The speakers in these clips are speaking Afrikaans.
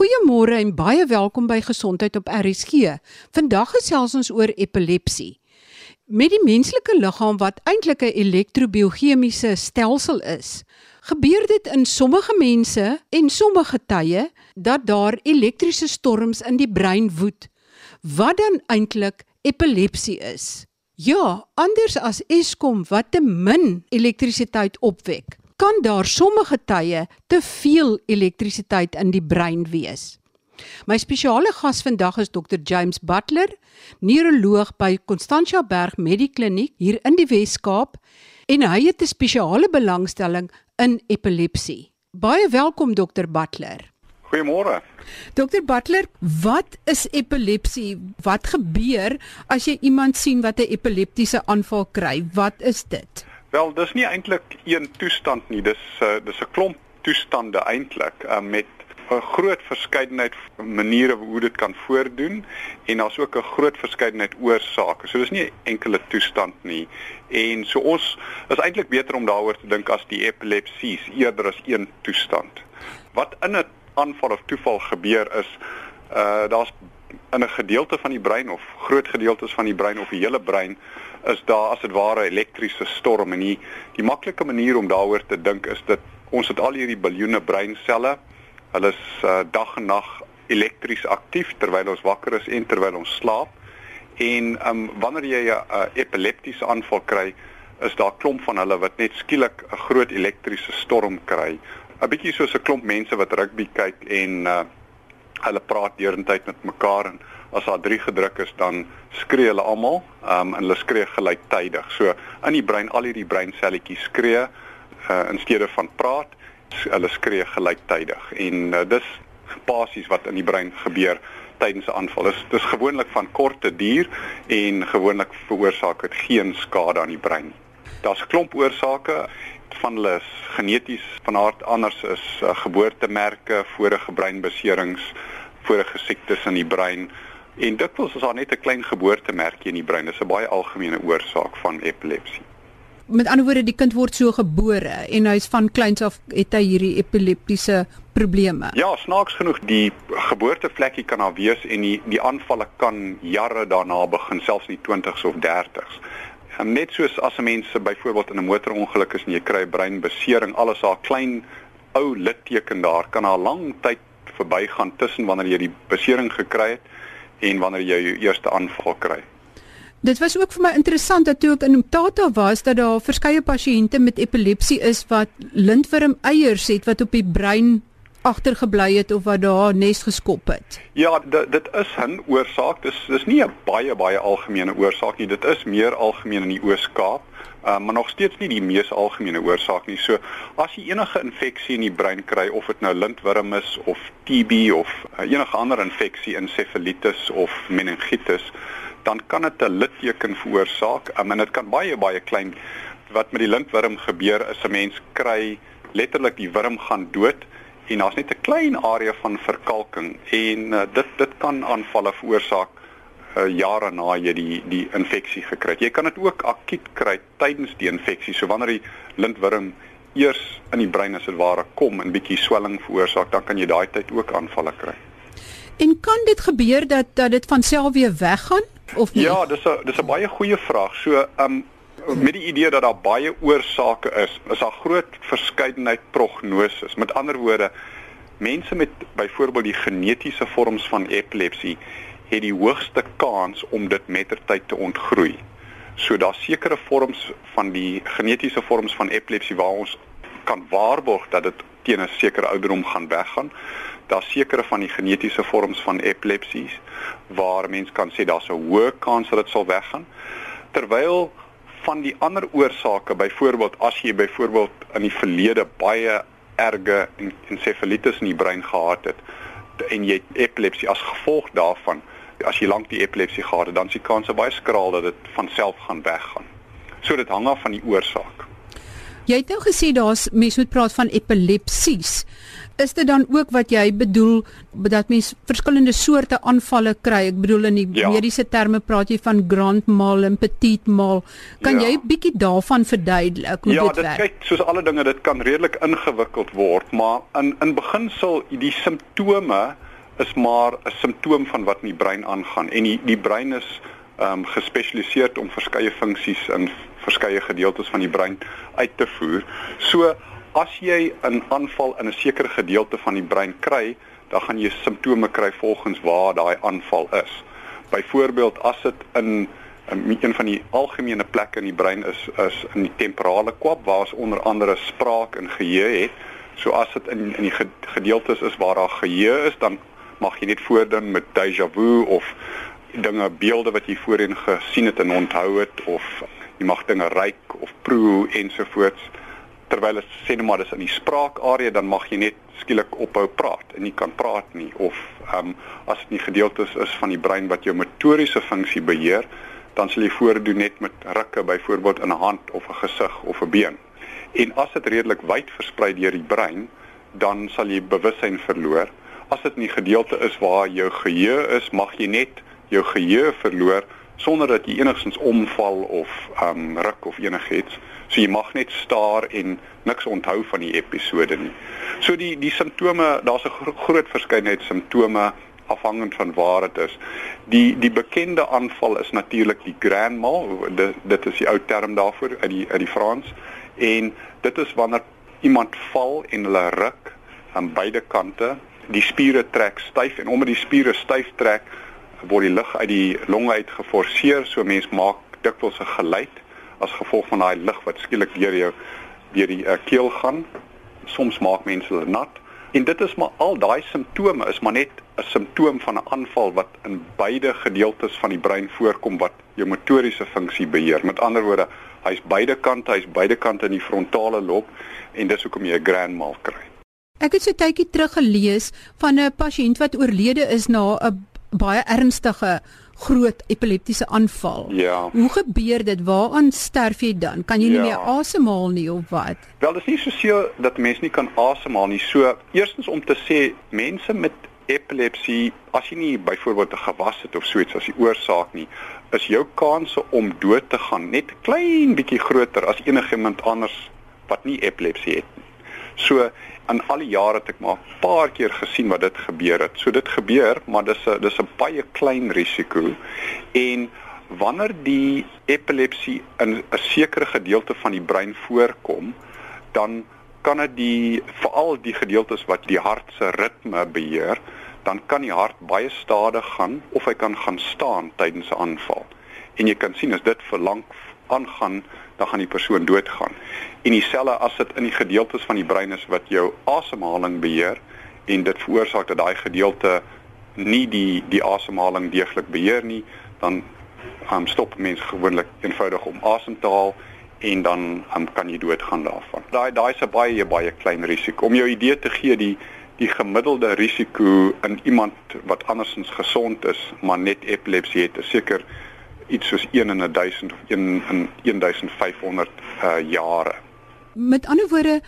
Goeiemôre en baie welkom by Gesondheid op RSG. Vandag gesels ons oor epilepsie. Met die menslike liggaam wat eintlik 'n elektrobiochemiese stelsel is, gebeur dit in sommige mense en sommige tye dat daar elektriese storms in die brein woed wat dan eintlik epilepsie is. Ja, anders as Eskom wat te min elektrisiteit opwek, kan daar sommige tye te veel elektrisiteit in die brein wees. My spesiale gas vandag is Dr James Butler, neuroloog by Constantia Berg Medikliniek hier in die Wes-Kaap en hy het 'n spesiale belangstelling in epilepsie. Baie welkom Dr Butler. Goeiemôre. Dr Butler, wat is epilepsie? Wat gebeur as jy iemand sien wat 'n epileptiese aanval kry? Wat is dit? Wel, dis nie eintlik een toestand nie. Dis uh, dis 'n klomp toestande eintlik uh, met 'n groot verskeidenheid maniere hoe dit kan voordoen en daar's ook 'n groot verskeidenheid oorsake. So dis nie 'n enkele toestand nie. En so ons is eintlik beter om daaroor te dink as die epilepsies eerder as een toestand. Wat in 'n aanval of toeval gebeur is uh daar's in 'n gedeelte van die brein of groot gedeeltes van die brein of die hele brein is daar as dit ware elektriese storm en die die maklike manier om daaroor te dink is dat ons het al hierdie biljoene breinselle Hulle is uh, dag en nag elektries aktief terwyl ons wakker is en terwyl ons slaap. En um, wanneer jy 'n uh, epileptiese aanval kry, is daar 'n klomp van hulle wat net skielik 'n groot elektriese storm kry. 'n Bietjie soos 'n klomp mense wat rugby kyk en uh, hulle praat deurentyd met mekaar en as daar drie gedruk is dan skree hulle almal um, en hulle skree gelyktydig. So in die brein al hierdie breinselletjies skree uh, in steede van praat hulle skree gelyktydig en uh, dis basies wat in die brein gebeur tydens 'n aanval. Dis dis gewoonlik van korte duur en gewoonlik veroorsaak dit geen skade aan die brein. Daar's 'n klomp oorsake van hulle is geneties van aard anders is uh, geboortemerke, vorige breinbeserings, vorige siektes in die brein en dikwels is daar net 'n klein geboortemerkie in die brein. Dis 'n baie algemene oorsaak van epilepsie met ander woorde die kind word so gebore en hy's van kleins af het hy hierdie epileptiese probleme. Ja, snaaks genoeg die geboortevlekkie kan daar wees en die die aanvalle kan jare daarna begin, selfs in die 20s of 30s. En net soos as 'n mens byvoorbeeld in 'n motorongeluk is en jy kry breinbesering, alles daar klein ou litteken daar kan al lank tyd verbygaan tussen wanneer jy die besering gekry het en wanneer jy jou eerste aanval kry. Dit was ook vir my interessant dat toe ek in Mtata was dat daar verskeie pasiënte met epilepsie is wat lintworm eiers het wat op die brein agtergebly het of wat daar nes geskop het. Ja, dit dit is 'n oorsaak. Dis dis nie 'n baie baie algemene oorsaak nie. Dit is meer algemeen in die Oos-Kaap, uh, maar nog steeds nie die mees algemene oorsaak nie. So as jy enige infeksie in die brein kry of dit nou lintworm is of TB of uh, enige ander infeksie, encefalitis of meningitis, dan kan dit 'n litteken veroorsaak. Um, en dit kan baie baie klein wat met die lintworm gebeur is 'n mens kry letterlik die worm gaan dood en daar's net 'n klein area van verkalking en uh, dit dit kan aanvalle veroorsaak uh, jare na jy die die infeksie gekry het. Jy kan dit ook akut kry tydens die infeksie. So wanneer die lintworm eers in die brein as dit ware kom en bietjie swelling veroorsaak, dan kan jy daai tyd ook aanvalle kry. En kan dit gebeur dat dat dit van self weer weggaan? of nie? Ja, dis 'n dis 'n baie goeie vraag. So, ehm um, met die idee dat daar baie oorsake is, is daar groot verskeidenheid prognoses. Met ander woorde, mense met byvoorbeeld die genetiese vorms van epilepsie het die hoogste kans om dit mettertyd te ontgroei. So daar's sekere vorms van die genetiese vorms van epilepsie waar ons kan waarborg dat dit teen 'n sekere ouderdom gaan weggaan daar sekere van die genetiese vorms van epilepsies waar mens kan sê daar's 'n hoë kans dat dit sal weggaan terwyl van die ander oorsake byvoorbeeld as jy byvoorbeeld in die verlede baie erge encefalitis in die brein gehad het en jy epilepsie as gevolg daarvan as jy lank die epilepsie gehad het dan is die kans baie skraal dat dit van self gaan weggaan. So dit hang af van die oorsaak Jy het nou gesê daar's mense moet praat van epilepsies. Is dit dan ook wat jy bedoel dat mens verskillende soorte aanvalle kry? Ek bedoel in die ja. mediese terme praat jy van grand mal en petit mal. Kan ja. jy bietjie daarvan verduidelik hoe ja, dit, dit werk? Ja, dit kyk soos alle dinge dit kan redelik ingewikkeld word, maar in in beginsel die simptome is maar 'n simptoom van wat in die brein aangaan en die die brein is ehm um, gespesialiseer om verskeie funksies in verskeie gedeeltes van die brein uit te voer. So as jy 'n aanval in 'n sekere gedeelte van die brein kry, dan gaan jy simptome kry volgens waar daai aanval is. Byvoorbeeld as dit in in een van die algemene plekke in die brein is is in die temporale kwap waar ons onder andere spraak en geheue het. So as dit in in die gedeeltes is waar daar geheue is, dan mag jy net voordink met déjà vu of dinge beelde wat jy voorheen gesien het en onthou het of jy mag dinge ryk of proe ensovoorts. Terwyl dit sê net maar dis in die spraakarea dan mag jy net skielik ophou praat en nie kan praat nie. Of ehm um, as dit nie gedeeltes is van die brein wat jou motoriese funksie beheer dan sal jy voordoen net met rukke byvoorbeeld in 'n hand of 'n gesig of 'n been. En as dit redelik wyd versprei deur die brein dan sal jy bewussyn verloor. As dit nie gedeelte is waar jou geheue is mag jy net jou geheue verloor sonder dat jy enigstens omval of um ruk of enigiets. So jy mag net staar en niks onthou van die episode nie. So die die simptome, daar's 'n groot verskeidenheid simptome afhangend van waar dit is. Die die bekende aanval is natuurlik die grand mal. Dit dit is die ou term daarvoor uit die uit die Frans. En dit is wanneer iemand val en hulle ruk aan beide kante, die spiere trek styf en omdat die spiere styf trek, word die lug uit die longe uit geforseer so mens maak dikwels 'n geluid as gevolg van daai lug wat skielik deur jou deur die uh, keel gaan. Soms maak mense hulle nat. En dit is maar al daai simptome is maar net 'n simptoom van 'n aanval wat in beide gedeeltes van die brein voorkom wat jou motoriese funksie beheer. Met ander woorde hy's beide kante hy's beide kante in die frontale lob en dis hoekom jy 'n grand mal kry. Ek het so tydjie terug gelees van 'n pasiënt wat oorlede is na 'n baie ernstige groot epileptiese aanval. Ja. Hoe gebeur dit? Waaraan sterf jy dan? Kan jy nie ja. meer asemhaal nie of wat? Wel, dit is nie so seer dat mense nie kan asemhaal nie. So, eerstens om te sê, mense met epilepsie, as jy nie byvoorbeeld 'n gewas het of so iets as die oorsaak nie, is jou kanse om dood te gaan net klein bietjie groter as enigiemand anders wat nie epilepsie het nie. So in al die jare het ek maar 'n paar keer gesien wat dit gebeur het. So dit gebeur, maar dis 'n dis 'n baie klein risiko. En wanneer die epilepsie in 'n sekere gedeelte van die brein voorkom, dan kan dit die veral die gedeeltes wat die hart se ritme beheer, dan kan die hart baie stadig gaan of hy kan gaan staan tydens 'n aanval. En jy kan sien as dit vir lank aangaan, dan gaan die persoon doodgaan. En dieselfde as dit in die gedeeltes van die brein is wat jou asemhaling beheer en dit veroorsaak dat daai gedeelte nie die die asemhaling deeglik beheer nie, dan um, stop mense gewoonlik eenvoudig om asem te haal en dan um, kan jy doodgaan daarvan. Daai daai is 'n baie baie klein risiko. Om jou idee te gee, die die gemiddelde risiko in iemand wat andersins gesond is, maar net epilepsie het, is seker iets soos 1 in 1000 of 1 in 1500 uh jare. Met ander woorde,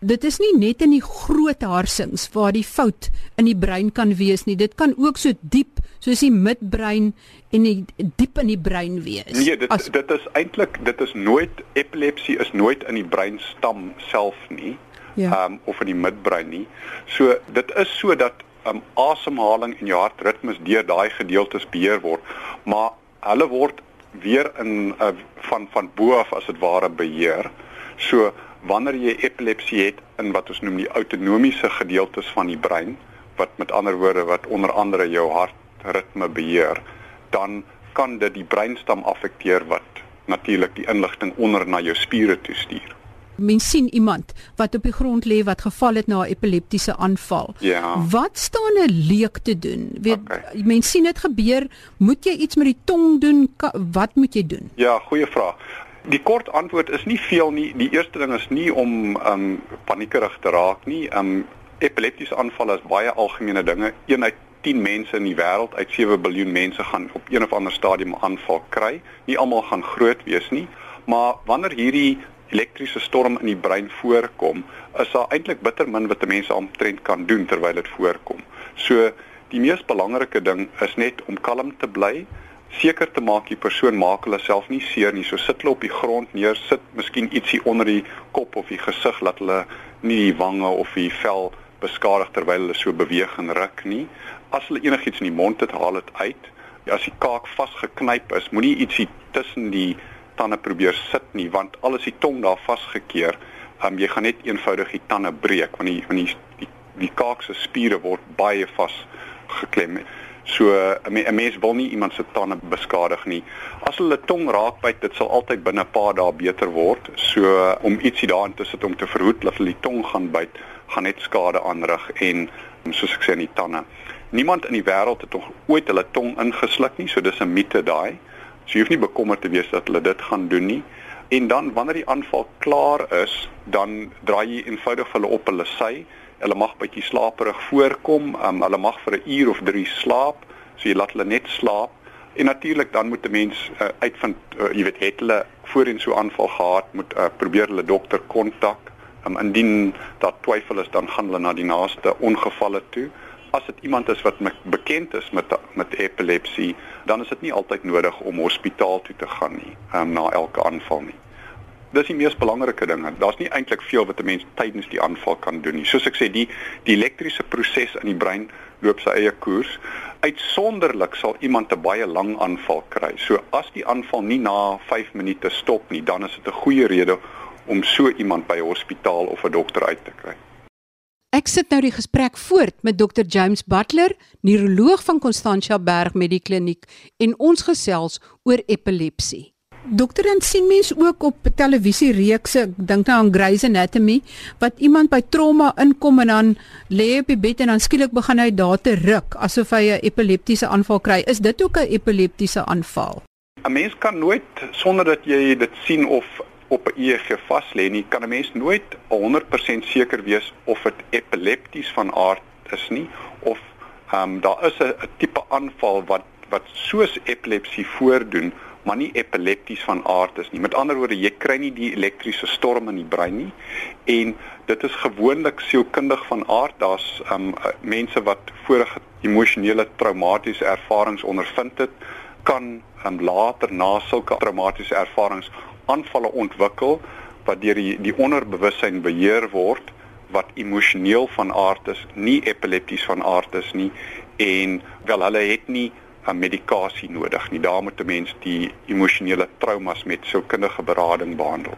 dit is nie net in die groot harsings waar die fout in die brein kan wees nie. Dit kan ook so diep soos die midbrein en die diep in die brein wees. Nee, dit As, dit is eintlik dit is nooit epilepsie is nooit in die breinstam self nie. Ja. Um of in die midbrein nie. So dit is sodat um asemhaling en jou hartritmes deur daai gedeeltes beheer word, maar hulle word weer in uh, van van bo af as dit ware beheer. So wanneer jy epilepsie het in wat ons noem die autonomiese gedeeltes van die brein wat met ander woorde wat onder andere jou hartritme beheer, dan kan dit die breinstam affekteer wat natuurlik die inligting onder na jou spiere toe stuur mens sien iemand wat op die grond lê wat geval het na 'n epileptiese aanval. Ja. Wat staan 'n leek te doen? Weet okay. mens sien dit gebeur, moet jy iets met die tong doen? Wat moet jy doen? Ja, goeie vraag. Die kort antwoord is nie veel nie. Die eerste ding is nie om um paniekerig te raak nie. Um epileptiese aanvalle is baie algemene dinge. Een uit 10 mense in die wêreld uit 7 miljard mense gaan op een of ander stadium aanval kry. Nie almal gaan groot wees nie, maar wanneer hierdie elektriese storm in die brein voorkom, is daar eintlik bitter min wat 'n mens omtrent kan doen terwyl dit voorkom. So die mees belangrike ding is net om kalm te bly, seker te maak die persoon maak hulle self nie seer nie. So sit hulle op die grond neer, sit miskien ietsie onder die kop of die gesig laat hulle nie die wange of die vel beskadig terwyl hulle so beweeg en ruk nie. As hulle enigiets in die mond het, haal dit uit. As die kaak vasgeknyp is, moenie ietsie tussen die tande probeer sit nie, want al is die tong daar vasgekeer, um, jy gaan net eenvoudig die tande breek want die want die die, die kaak se spiere word baie vas geklem. So 'n me, mens wil nie iemand se tande beskadig nie. As hulle tong raakbyt, dit sal altyd binne 'n paar dae beter word. So om ietsie daarin te sit om te verhoed dat hulle die tong gaan byt, gaan net skade aanrig en soos ek sê in die tande. Niemand in die wêreld het nog ooit hulle tong ingesluk nie, so dis 'n mite daai. So jy hoef nie bekommerd te wees dat hulle dit gaan doen nie. En dan wanneer die aanval klaar is, dan draai jy eenvoudig hulle op hulle sy hulle mag bietjie slaperig voorkom, um, hulle mag vir 'n uur of 3 slaap, so jy laat hulle net slaap. En natuurlik dan moet 'n mens uh, uitvind, uh, jy weet, het hulle voorheen so aanval gehad, moet uh, probeer hulle dokter kontak. Um, indien daar twyfel is, dan gaan hulle na die naaste ongevalle toe. As dit iemand is wat bekend is met met epilepsie, dan is dit nie altyd nodig om hospitaal toe te gaan nie, um, na elke aanval nie dis die mees belangrike ding. Daar's nie eintlik veel wat 'n mens tydens die aanval kan doen nie. Soos ek sê, die die elektriese proses in die brein loop sy eie koers. Uitsonderlik sal iemand 'n baie lang aanval kry. So as die aanval nie na 5 minute stop nie, dan is dit 'n goeie rede om so iemand by 'n hospitaal of 'n dokter uit te kry. Ek sit nou die gesprek voort met Dr James Butler, neuroloog van Constantia Berg Medikliniek en ons gesels oor epilepsie. Dokter en sien mens ook op televisie reekse, ek dink nou aan Grey's Anatomy, wat iemand by trauma inkom en dan lê op die bed en dan skielik begin hy daar te ruk asof hy 'n epileptiese aanval kry. Is dit ook 'n epileptiese aanval? 'n Mens kan nooit sonder dat jy dit sien of op 'n EEG vas lê nie, kan 'n mens nooit 100% seker wees of dit epilepties van aard is nie of ehm um, daar is 'n tipe aanval wat wat soos epilepsie voordoen maar nie epilepties van aard is nie. Met ander woorde, jy kry nie die elektriese storm in die brein nie en dit is gewoonlik sielkundig van aard. Daar's um mense wat vorige emosionele traumatiese ervarings ondervind het, kan um later na sulke traumatiese ervarings aanvalle ontwikkel wat deur die die onderbewussyn beheer word wat emosioneel van aard is, nie epilepties van aard is nie en wel hulle het nie 'n medikasie nodig nie. Daar moet 'n mens die emosionele traumas met sielkundige berading behandel.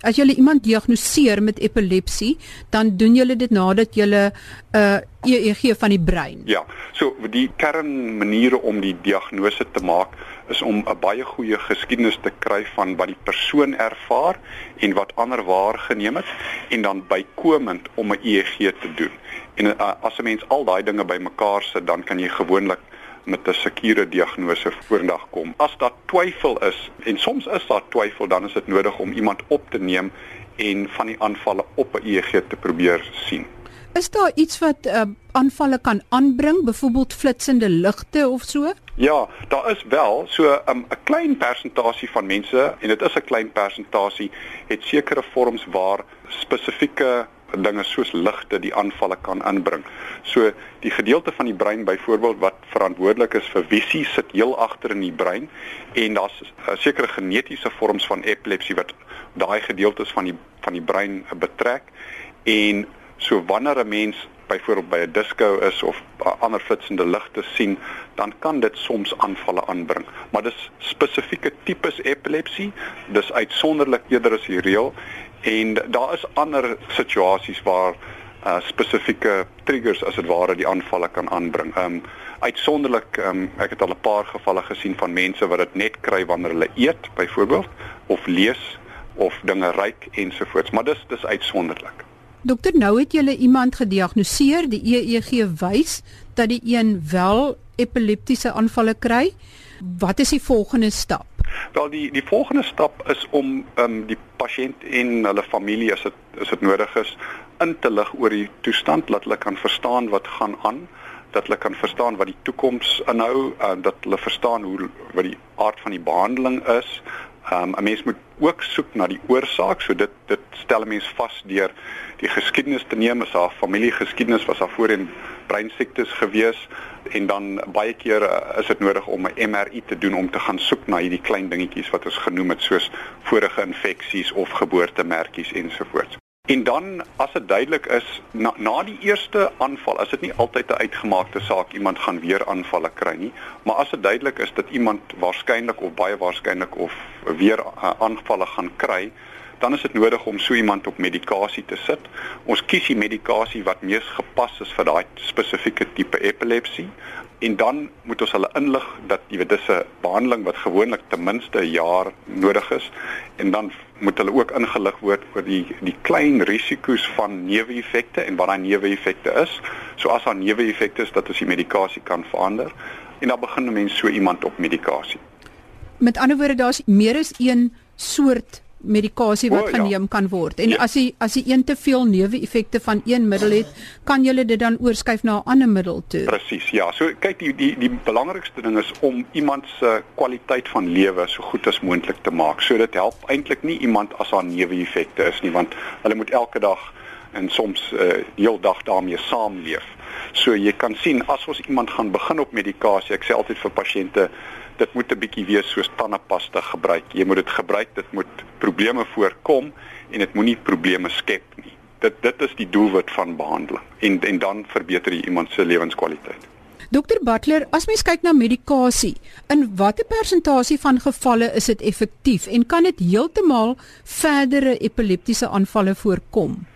As jy iemand diagnoseer met epilepsie, dan doen jy dit nadat jy 'n uh, EEG van die brein. Ja. So die kernmaniere om die diagnose te maak is om 'n baie goeie geskiedenis te kry van wat die persoon ervaar en wat ander waargeneem het en dan bykomend om 'n EEG te doen. En uh, as 'n mens al daai dinge bymekaar sit, dan kan jy gewoonlik met 'n sekere diagnose vorendag kom. As daar twyfel is en soms is daar twyfel, dan is dit nodig om iemand op te neem en van die aanvalle op 'n EEG te probeer sien. Is daar iets wat uh, aanvalle kan aanbring, byvoorbeeld flitsende ligte of so? Ja, daar is wel so 'n um, klein persentasie van mense en dit is 'n klein persentasie het sekere vorms waar spesifieke dinge soos ligte die aanvalle kan inbring. So die gedeelte van die brein byvoorbeeld wat verantwoordelik is vir visie sit heel agter in die brein en daar's uh, sekere genetiese vorms van epilepsie wat daai gedeeltes van die van die brein betrek en so wanneer 'n mens byvoorbeeld by 'n disco is of ander flitsende ligte sien, dan kan dit soms aanvalle aanbring. Maar dis spesifieke tipes epilepsie, dis uitsonderlik eerder as die reël en daar is ander situasies waar uh, spesifieke triggers as dit ware die aanvalle kan aanbring. Um, uitsonderlik um, ek het al 'n paar gevalle gesien van mense wat dit net kry wanneer hulle eet byvoorbeeld of lees of dinge ruik ensovoorts, maar dis dis uitsonderlik. Dokter, nou het jy iemand gediagnoseer, die EEG wys dat die een wel epileptiese aanvalle kry. Wat is die volgende stap? Wel die die volgende stap is om um, die pasiënt en hulle familie as dit as dit nodig is in te lig oor die toestand dat hulle kan verstaan wat gaan aan dat hulle kan verstaan wat die toekoms inhou uh, dat hulle verstaan hoe wat die aard van die behandeling is. Um, 'n mens moet ook soek na die oorsaak. So dit dit stel 'n mens vas deur die geskiedenis te neem, as haar familiegeskiedenis was daar voorheen breinsiektes gewees en dan baie kere is dit nodig om 'n MRI te doen om te gaan soek na hierdie klein dingetjies wat ons genoem het soos vorige infeksies of geboortemerkies ensovoorts. En dan as dit duidelik is na, na die eerste aanval, as dit nie altyd 'n uitgemaakte saak iemand gaan weer aanvalle kry nie, maar as dit duidelik is dat iemand waarskynlik of baie waarskynlik of weer uh, aanvalle gaan kry, dan is dit nodig om so iemand op medikasie te sit. Ons kies die medikasie wat mees gepas is vir daai spesifieke tipe epilepsie en dan moet ons hulle inlig dat jy weet dis 'n behandeling wat gewoonlik ten minste 'n jaar nodig is en dan moet hulle ook ingelig word oor die die klein risiko's van neeweffekte en wat daai neeweffekte is. So as daar neeweffekte is dat ons die medikasie kan verander en dan begin 'n mens so iemand op medikasie. Met ander woorde daar's meer as een soort medikasie wat oh, geneem ja. kan word. En ja. as jy as jy een te veel neeweffekte van een middel het, kan jy dit dan oorskuif na 'n ander middel toe. Presies. Ja, so kyk die die die belangrikste ding is om iemand se kwaliteit van lewe so goed as moontlik te maak. So dit help eintlik nie iemand as daar neeweffekte is nie, want hulle moet elke dag en soms uh, heeldag daarmee saamleef. So jy kan sien as ons iemand gaan begin op medikasie, ek sê altyd vir pasiënte dit moet 'n bietjie wees soos tandepasta gebruik. Jy moet dit gebruik, dit moet probleme voorkom en dit moenie probleme skep nie. Dit dit is die doelwit van behandeling en en dan verbeter jy iemand se lewenskwaliteit. Dokter Butler, as mens kyk na medikasie, in watter persentasie van gevalle is dit effektief en kan dit heeltemal verdere epileptiese aanvalle voorkom?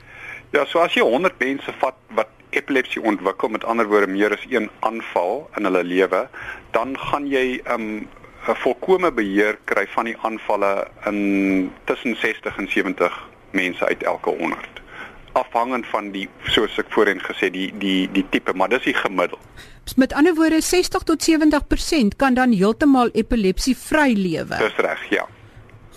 Ja, so as jy 100 mense vat wat epilepsie ontwikkel met ander woorde meer as een aanval in hulle lewe, dan gaan jy 'n um, 'n volkomme beheer kry van die aanvalle in tussen 60 en 70 mense uit elke 100 afhangend van die soos ek voorheen gesê die die die tipe maar dis die gemiddel. Met ander woorde 60 tot 70% kan dan heeltemal epilepsie vry lewe. Dis reg, ja.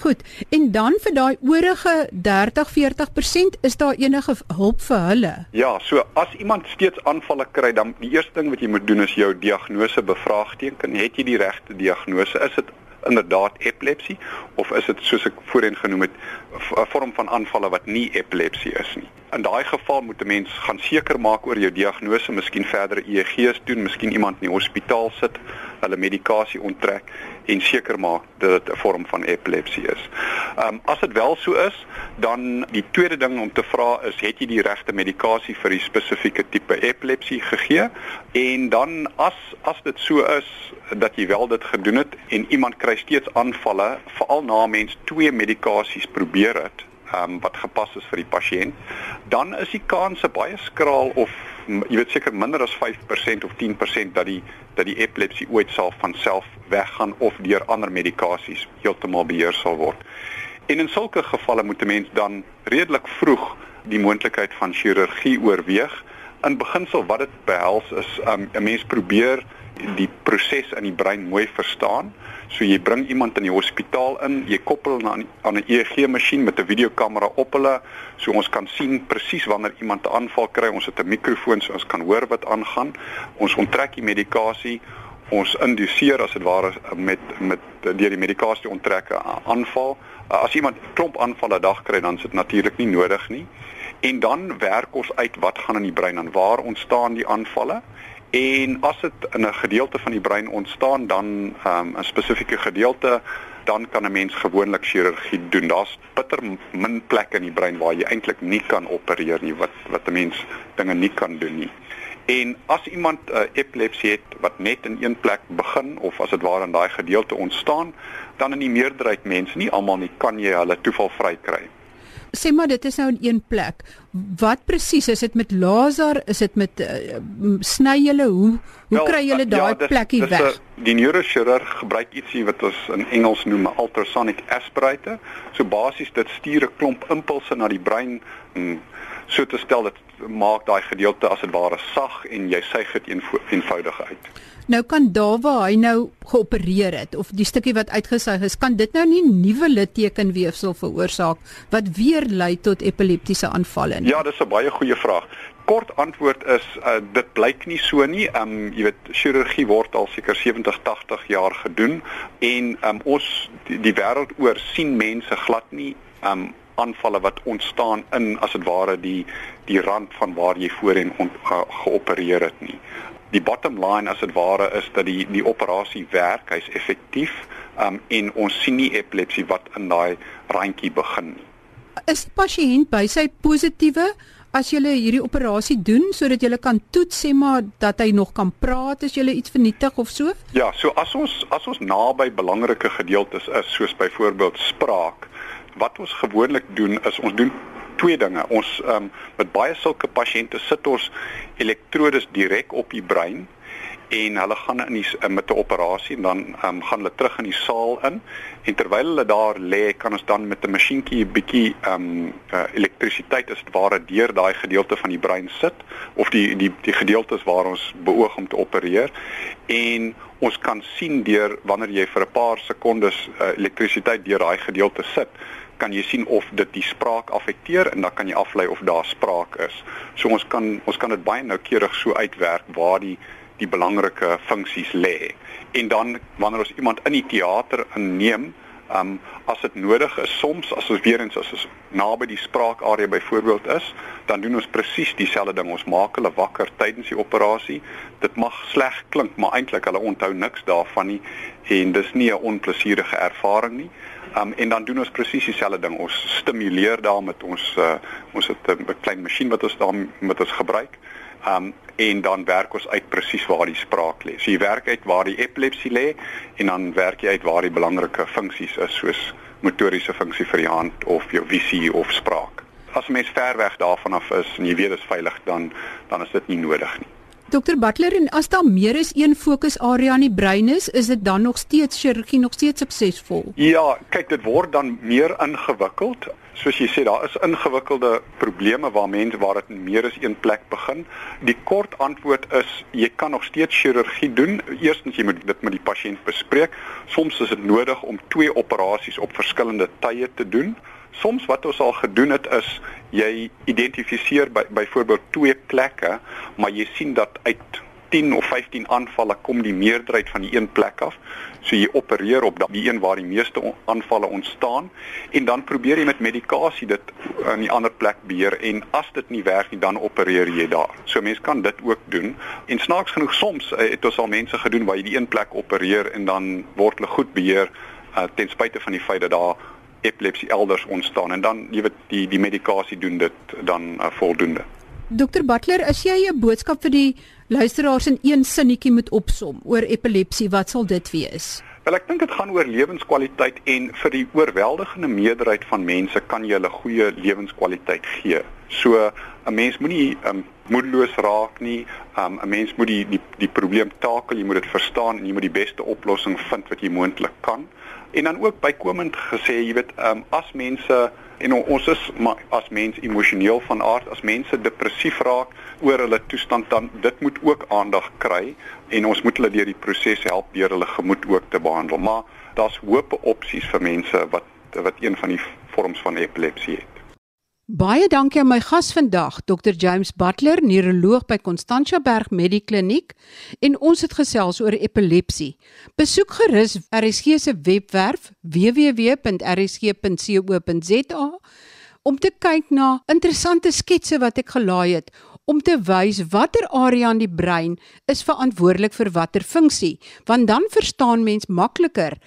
Goed. En dan vir daai oorige 30-40% is daar enige hulp vir hulle? Ja, so as iemand steeds aanvalle kry, dan die eerste ding wat jy moet doen is jou diagnose bevraagteken. Het jy die regte diagnose? Is dit inderdaad epilepsie of is dit soos ek voorheen genoem het 'n vorm van aanvalle wat nie epilepsie is nie. In daai geval moet 'n mens gaan seker maak oor jou diagnose, miskien verdere EEG's doen, miskien iemand in die hospitaal sit, hulle medikasie onttrek en seker maak dat dit 'n vorm van epilepsie is. Ehm um, as dit wel so is, dan die tweede ding om te vra is het jy die regte medikasie vir die spesifieke tipe epilepsie gegee? En dan as as dit so is dat jy wel dit gedoen het en iemand kry steeds aanvalle, veral na mens twee medikasies probeer het, um, wat gepas is vir die pasiënt, dan is die kanse baie skraal of jy weet seker minder as 5% of 10% dat die dat die epilepsie ooit sal van self weggaan of deur ander medikasies heeltemal beheer sal word. En in sulke gevalle moet 'n mens dan redelik vroeg die moontlikheid van chirurgie oorweeg. In beginsel wat dit behels is um, 'n mens probeer die proses in die brein mooi verstaan. So jy bring iemand in die hospitaal in, jy koppel hom aan aan 'n EEG masjien met 'n videokamera op hulle, so ons kan sien presies wanneer iemand 'n aanval kry. Ons het 'n mikrofoon so ons kan hoor wat aangaan. Ons onttrek die medikasie, ons induseer as dit ware met met deur die medikasie onttrek 'n aanval. As iemand klomp aanvalle dag kry, dan is dit natuurlik nie nodig nie. En dan werk ons uit wat gaan in die brein aan, waar ontstaan die aanvalle? En as dit in 'n gedeelte van die brein ontstaan, dan um, 'n spesifieke gedeelte, dan kan 'n mens gewoonlik chirurgie doen. Daar's bitter min plekke in die brein waar jy eintlik nie kan opereer nie, wat wat 'n mens dinge nie kan doen nie. En as iemand 'n uh, epilepsie het wat net in een plek begin of as dit waar in daai gedeelte ontstaan, dan in die meerderheid mense, nie almal nie, kan jy hulle toevalvry kry sê maar dit is nou in een plek. Wat presies is dit met laser? Is dit met uh, sny julle hoe hoe well, kry julle daai ja, plekkie weg? A, die neurochirurg gebruik ietsie wat ons in Engels noem 'n ultrasonic aspirator. So basies dit stuur 'n klomp impulse na die brein en so te stel dit maak daai gedeelte as dit ware sag en jy suig dit eenvoudig uit. Nou kan daar waar hy nou geopereer het of die stukkie wat uitgesuig is, kan dit nou nie nuwe littekenweefsel veroorsaak wat weer lei tot epileptiese aanvalle nie. Ja, dis 'n baie goeie vraag. Kort antwoord is uh, dit blyk nie so nie. Ehm um, jy weet chirurgie word al seker 70, 80 jaar gedoen en ehm um, ons die, die wêreld oor sien mense glad nie ehm um, aanvalle wat ontstaan in as dit ware die die rand van waar jy voorheen on, uh, geopereer het nie die bottom line as dit ware is dat die die operasie werk, hy's effektief, um en ons sien nie epilepsie wat in daai randjie begin nie. Is die pasiënt by sy positiewe as jy hierdie operasie doen sodat jy kan toets sê maar dat hy nog kan praat as jy iets vernietig of so? Ja, so as ons as ons naby belangrike gedeeltes is soos byvoorbeeld spraak, wat ons gewoonlik doen is ons doen twee dinge. Ons um, met baie sulke pasiënte sit ons elektrodes direk op die brein en hulle gaan in die eh, met 'n operasie en dan um, gaan hulle terug in die saal in en terwyl hulle daar lê kan ons dan met 'n masjienkie 'n bietjie um, uh, elektrisiteit as dit ware deur daai gedeelte van die brein sit of die die die gedeeltes waar ons beoog om te opereer en ons kan sien deur wanneer jy vir 'n paar sekondes uh, elektrisiteit deur daai gedeelte sit kan jy sien of dit die spraak affekteer en dan kan jy aflei of daar spraak is. So ons kan ons kan dit baie noukeurig so uitwerk waar die die belangrike funksies lê. En dan wanneer ons iemand in die teater inneem, um as dit nodig is, soms as ons weer eens as ons naby die spraakarea byvoorbeeld is, dan doen ons presies dieselfde ding. Ons maak hulle wakker tydens die operasie. Dit mag sleg klink, maar eintlik hulle onthou niks daarvan nie en dis nie 'n onplesierige ervaring nie. Um en dan doen ons presies dieselfde ding. Ons stimuleer daar met ons uh, ons het 'n klein masjien wat ons daar met ons gebruik. Um en dan werk ons uit presies waar die spraak lê. So jy werk uit waar die epilepsie lê en dan werk jy uit waar die belangrike funksies is soos motoriese funksie vir die hand of jou visie of spraak. As 'n mens ver weg daarvan af is en jy weet dit is veilig dan dan is dit nie nodig nie. Dokter Butler en as daar meer as een fokusarea in die brein is, is dit dan nog steeds chirurgie nog steeds suksesvol? Ja, kyk, dit word dan meer ingewikkeld. Soos jy sê, daar is ingewikkelde probleme waar mense waar dit meer as een plek begin. Die kort antwoord is jy kan nog steeds chirurgie doen. Eerstens jy moet dit met die pasiënt bespreek. Soms is dit nodig om twee operasies op verskillende tye te doen. Soms wat ons al gedoen het is jy identifiseer by byvoorbeeld twee plekke, maar jy sien dat uit 10 of 15 aanvalle kom die meerderheid van die een plek af. So jy opereer op die een waar die meeste aanvalle ontstaan en dan probeer jy met medikasie dit aan die ander plek beheer en as dit nie werk nie dan opereer jy daar. So mense kan dit ook doen. En snaaks genoeg soms uh, het ons al mense gedoen waar jy die een plek opereer en dan word hulle goed beheer uh, ten spyte van die feit dat daar epilepsie elders ontstaan en dan jy weet die die medikasie doen dit dan uh, voldoende. Dokter Butler, as jy 'n boodskap vir die luisteraars in een sinnetjie moet opsom oor epilepsie, wat sal dit wees? Wel ek dink dit gaan oor lewenskwaliteit en vir die oorweldigende meerderheid van mense kan jy 'n goeie lewenskwaliteit gee. So 'n mens moenie um, moedeloos raak nie. Um, 'n Mens moet die die die probleem takel, jy moet dit verstaan en jy moet die beste oplossing vind wat jy moontlik kan. En dan ook bykomend gesê, jy weet, um, as mense en ons is maar as mens emosioneel van aard, as mense depressief raak oor hulle toestand dan dit moet ook aandag kry en ons moet hulle deur die proses help deur hulle gemoed ook te behandel. Maar daar's hoop opsies vir mense wat wat een van die vorms van epilepsie het. Baie dankie aan my gas vandag, Dr James Butler, neuroloog by Constantia Berg Medikliniek, en ons het gesels oor epilepsie. Besoek gerus RSG se webwerf www.rsg.co.za om te kyk na interessante sketse wat ek gelaai het om te wys watter area in die brein is verantwoordelik vir watter funksie, want dan verstaan mens makliker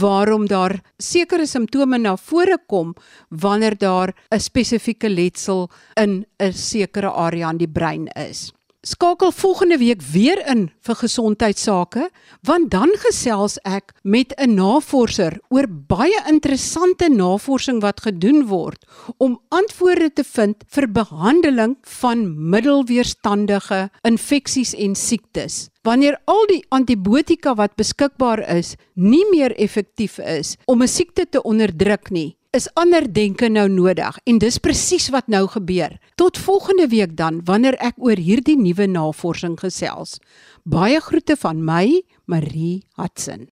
waarom daar sekere simptome na vore kom wanneer daar 'n spesifieke letsel in 'n sekere area in die brein is. Skakel volgende week weer in vir gesondheidsake want dan gesels ek met 'n navorser oor baie interessante navorsing wat gedoen word om antwoorde te vind vir behandeling van middelweerstandige infeksies en siektes. Wanneer al die antibiotika wat beskikbaar is nie meer effektief is om 'n siekte te onderdruk nie, is ander denke nou nodig en dis presies wat nou gebeur. Tot volgende week dan wanneer ek oor hierdie nuwe navorsing gesels. Baie groete van my, Marie Hudson.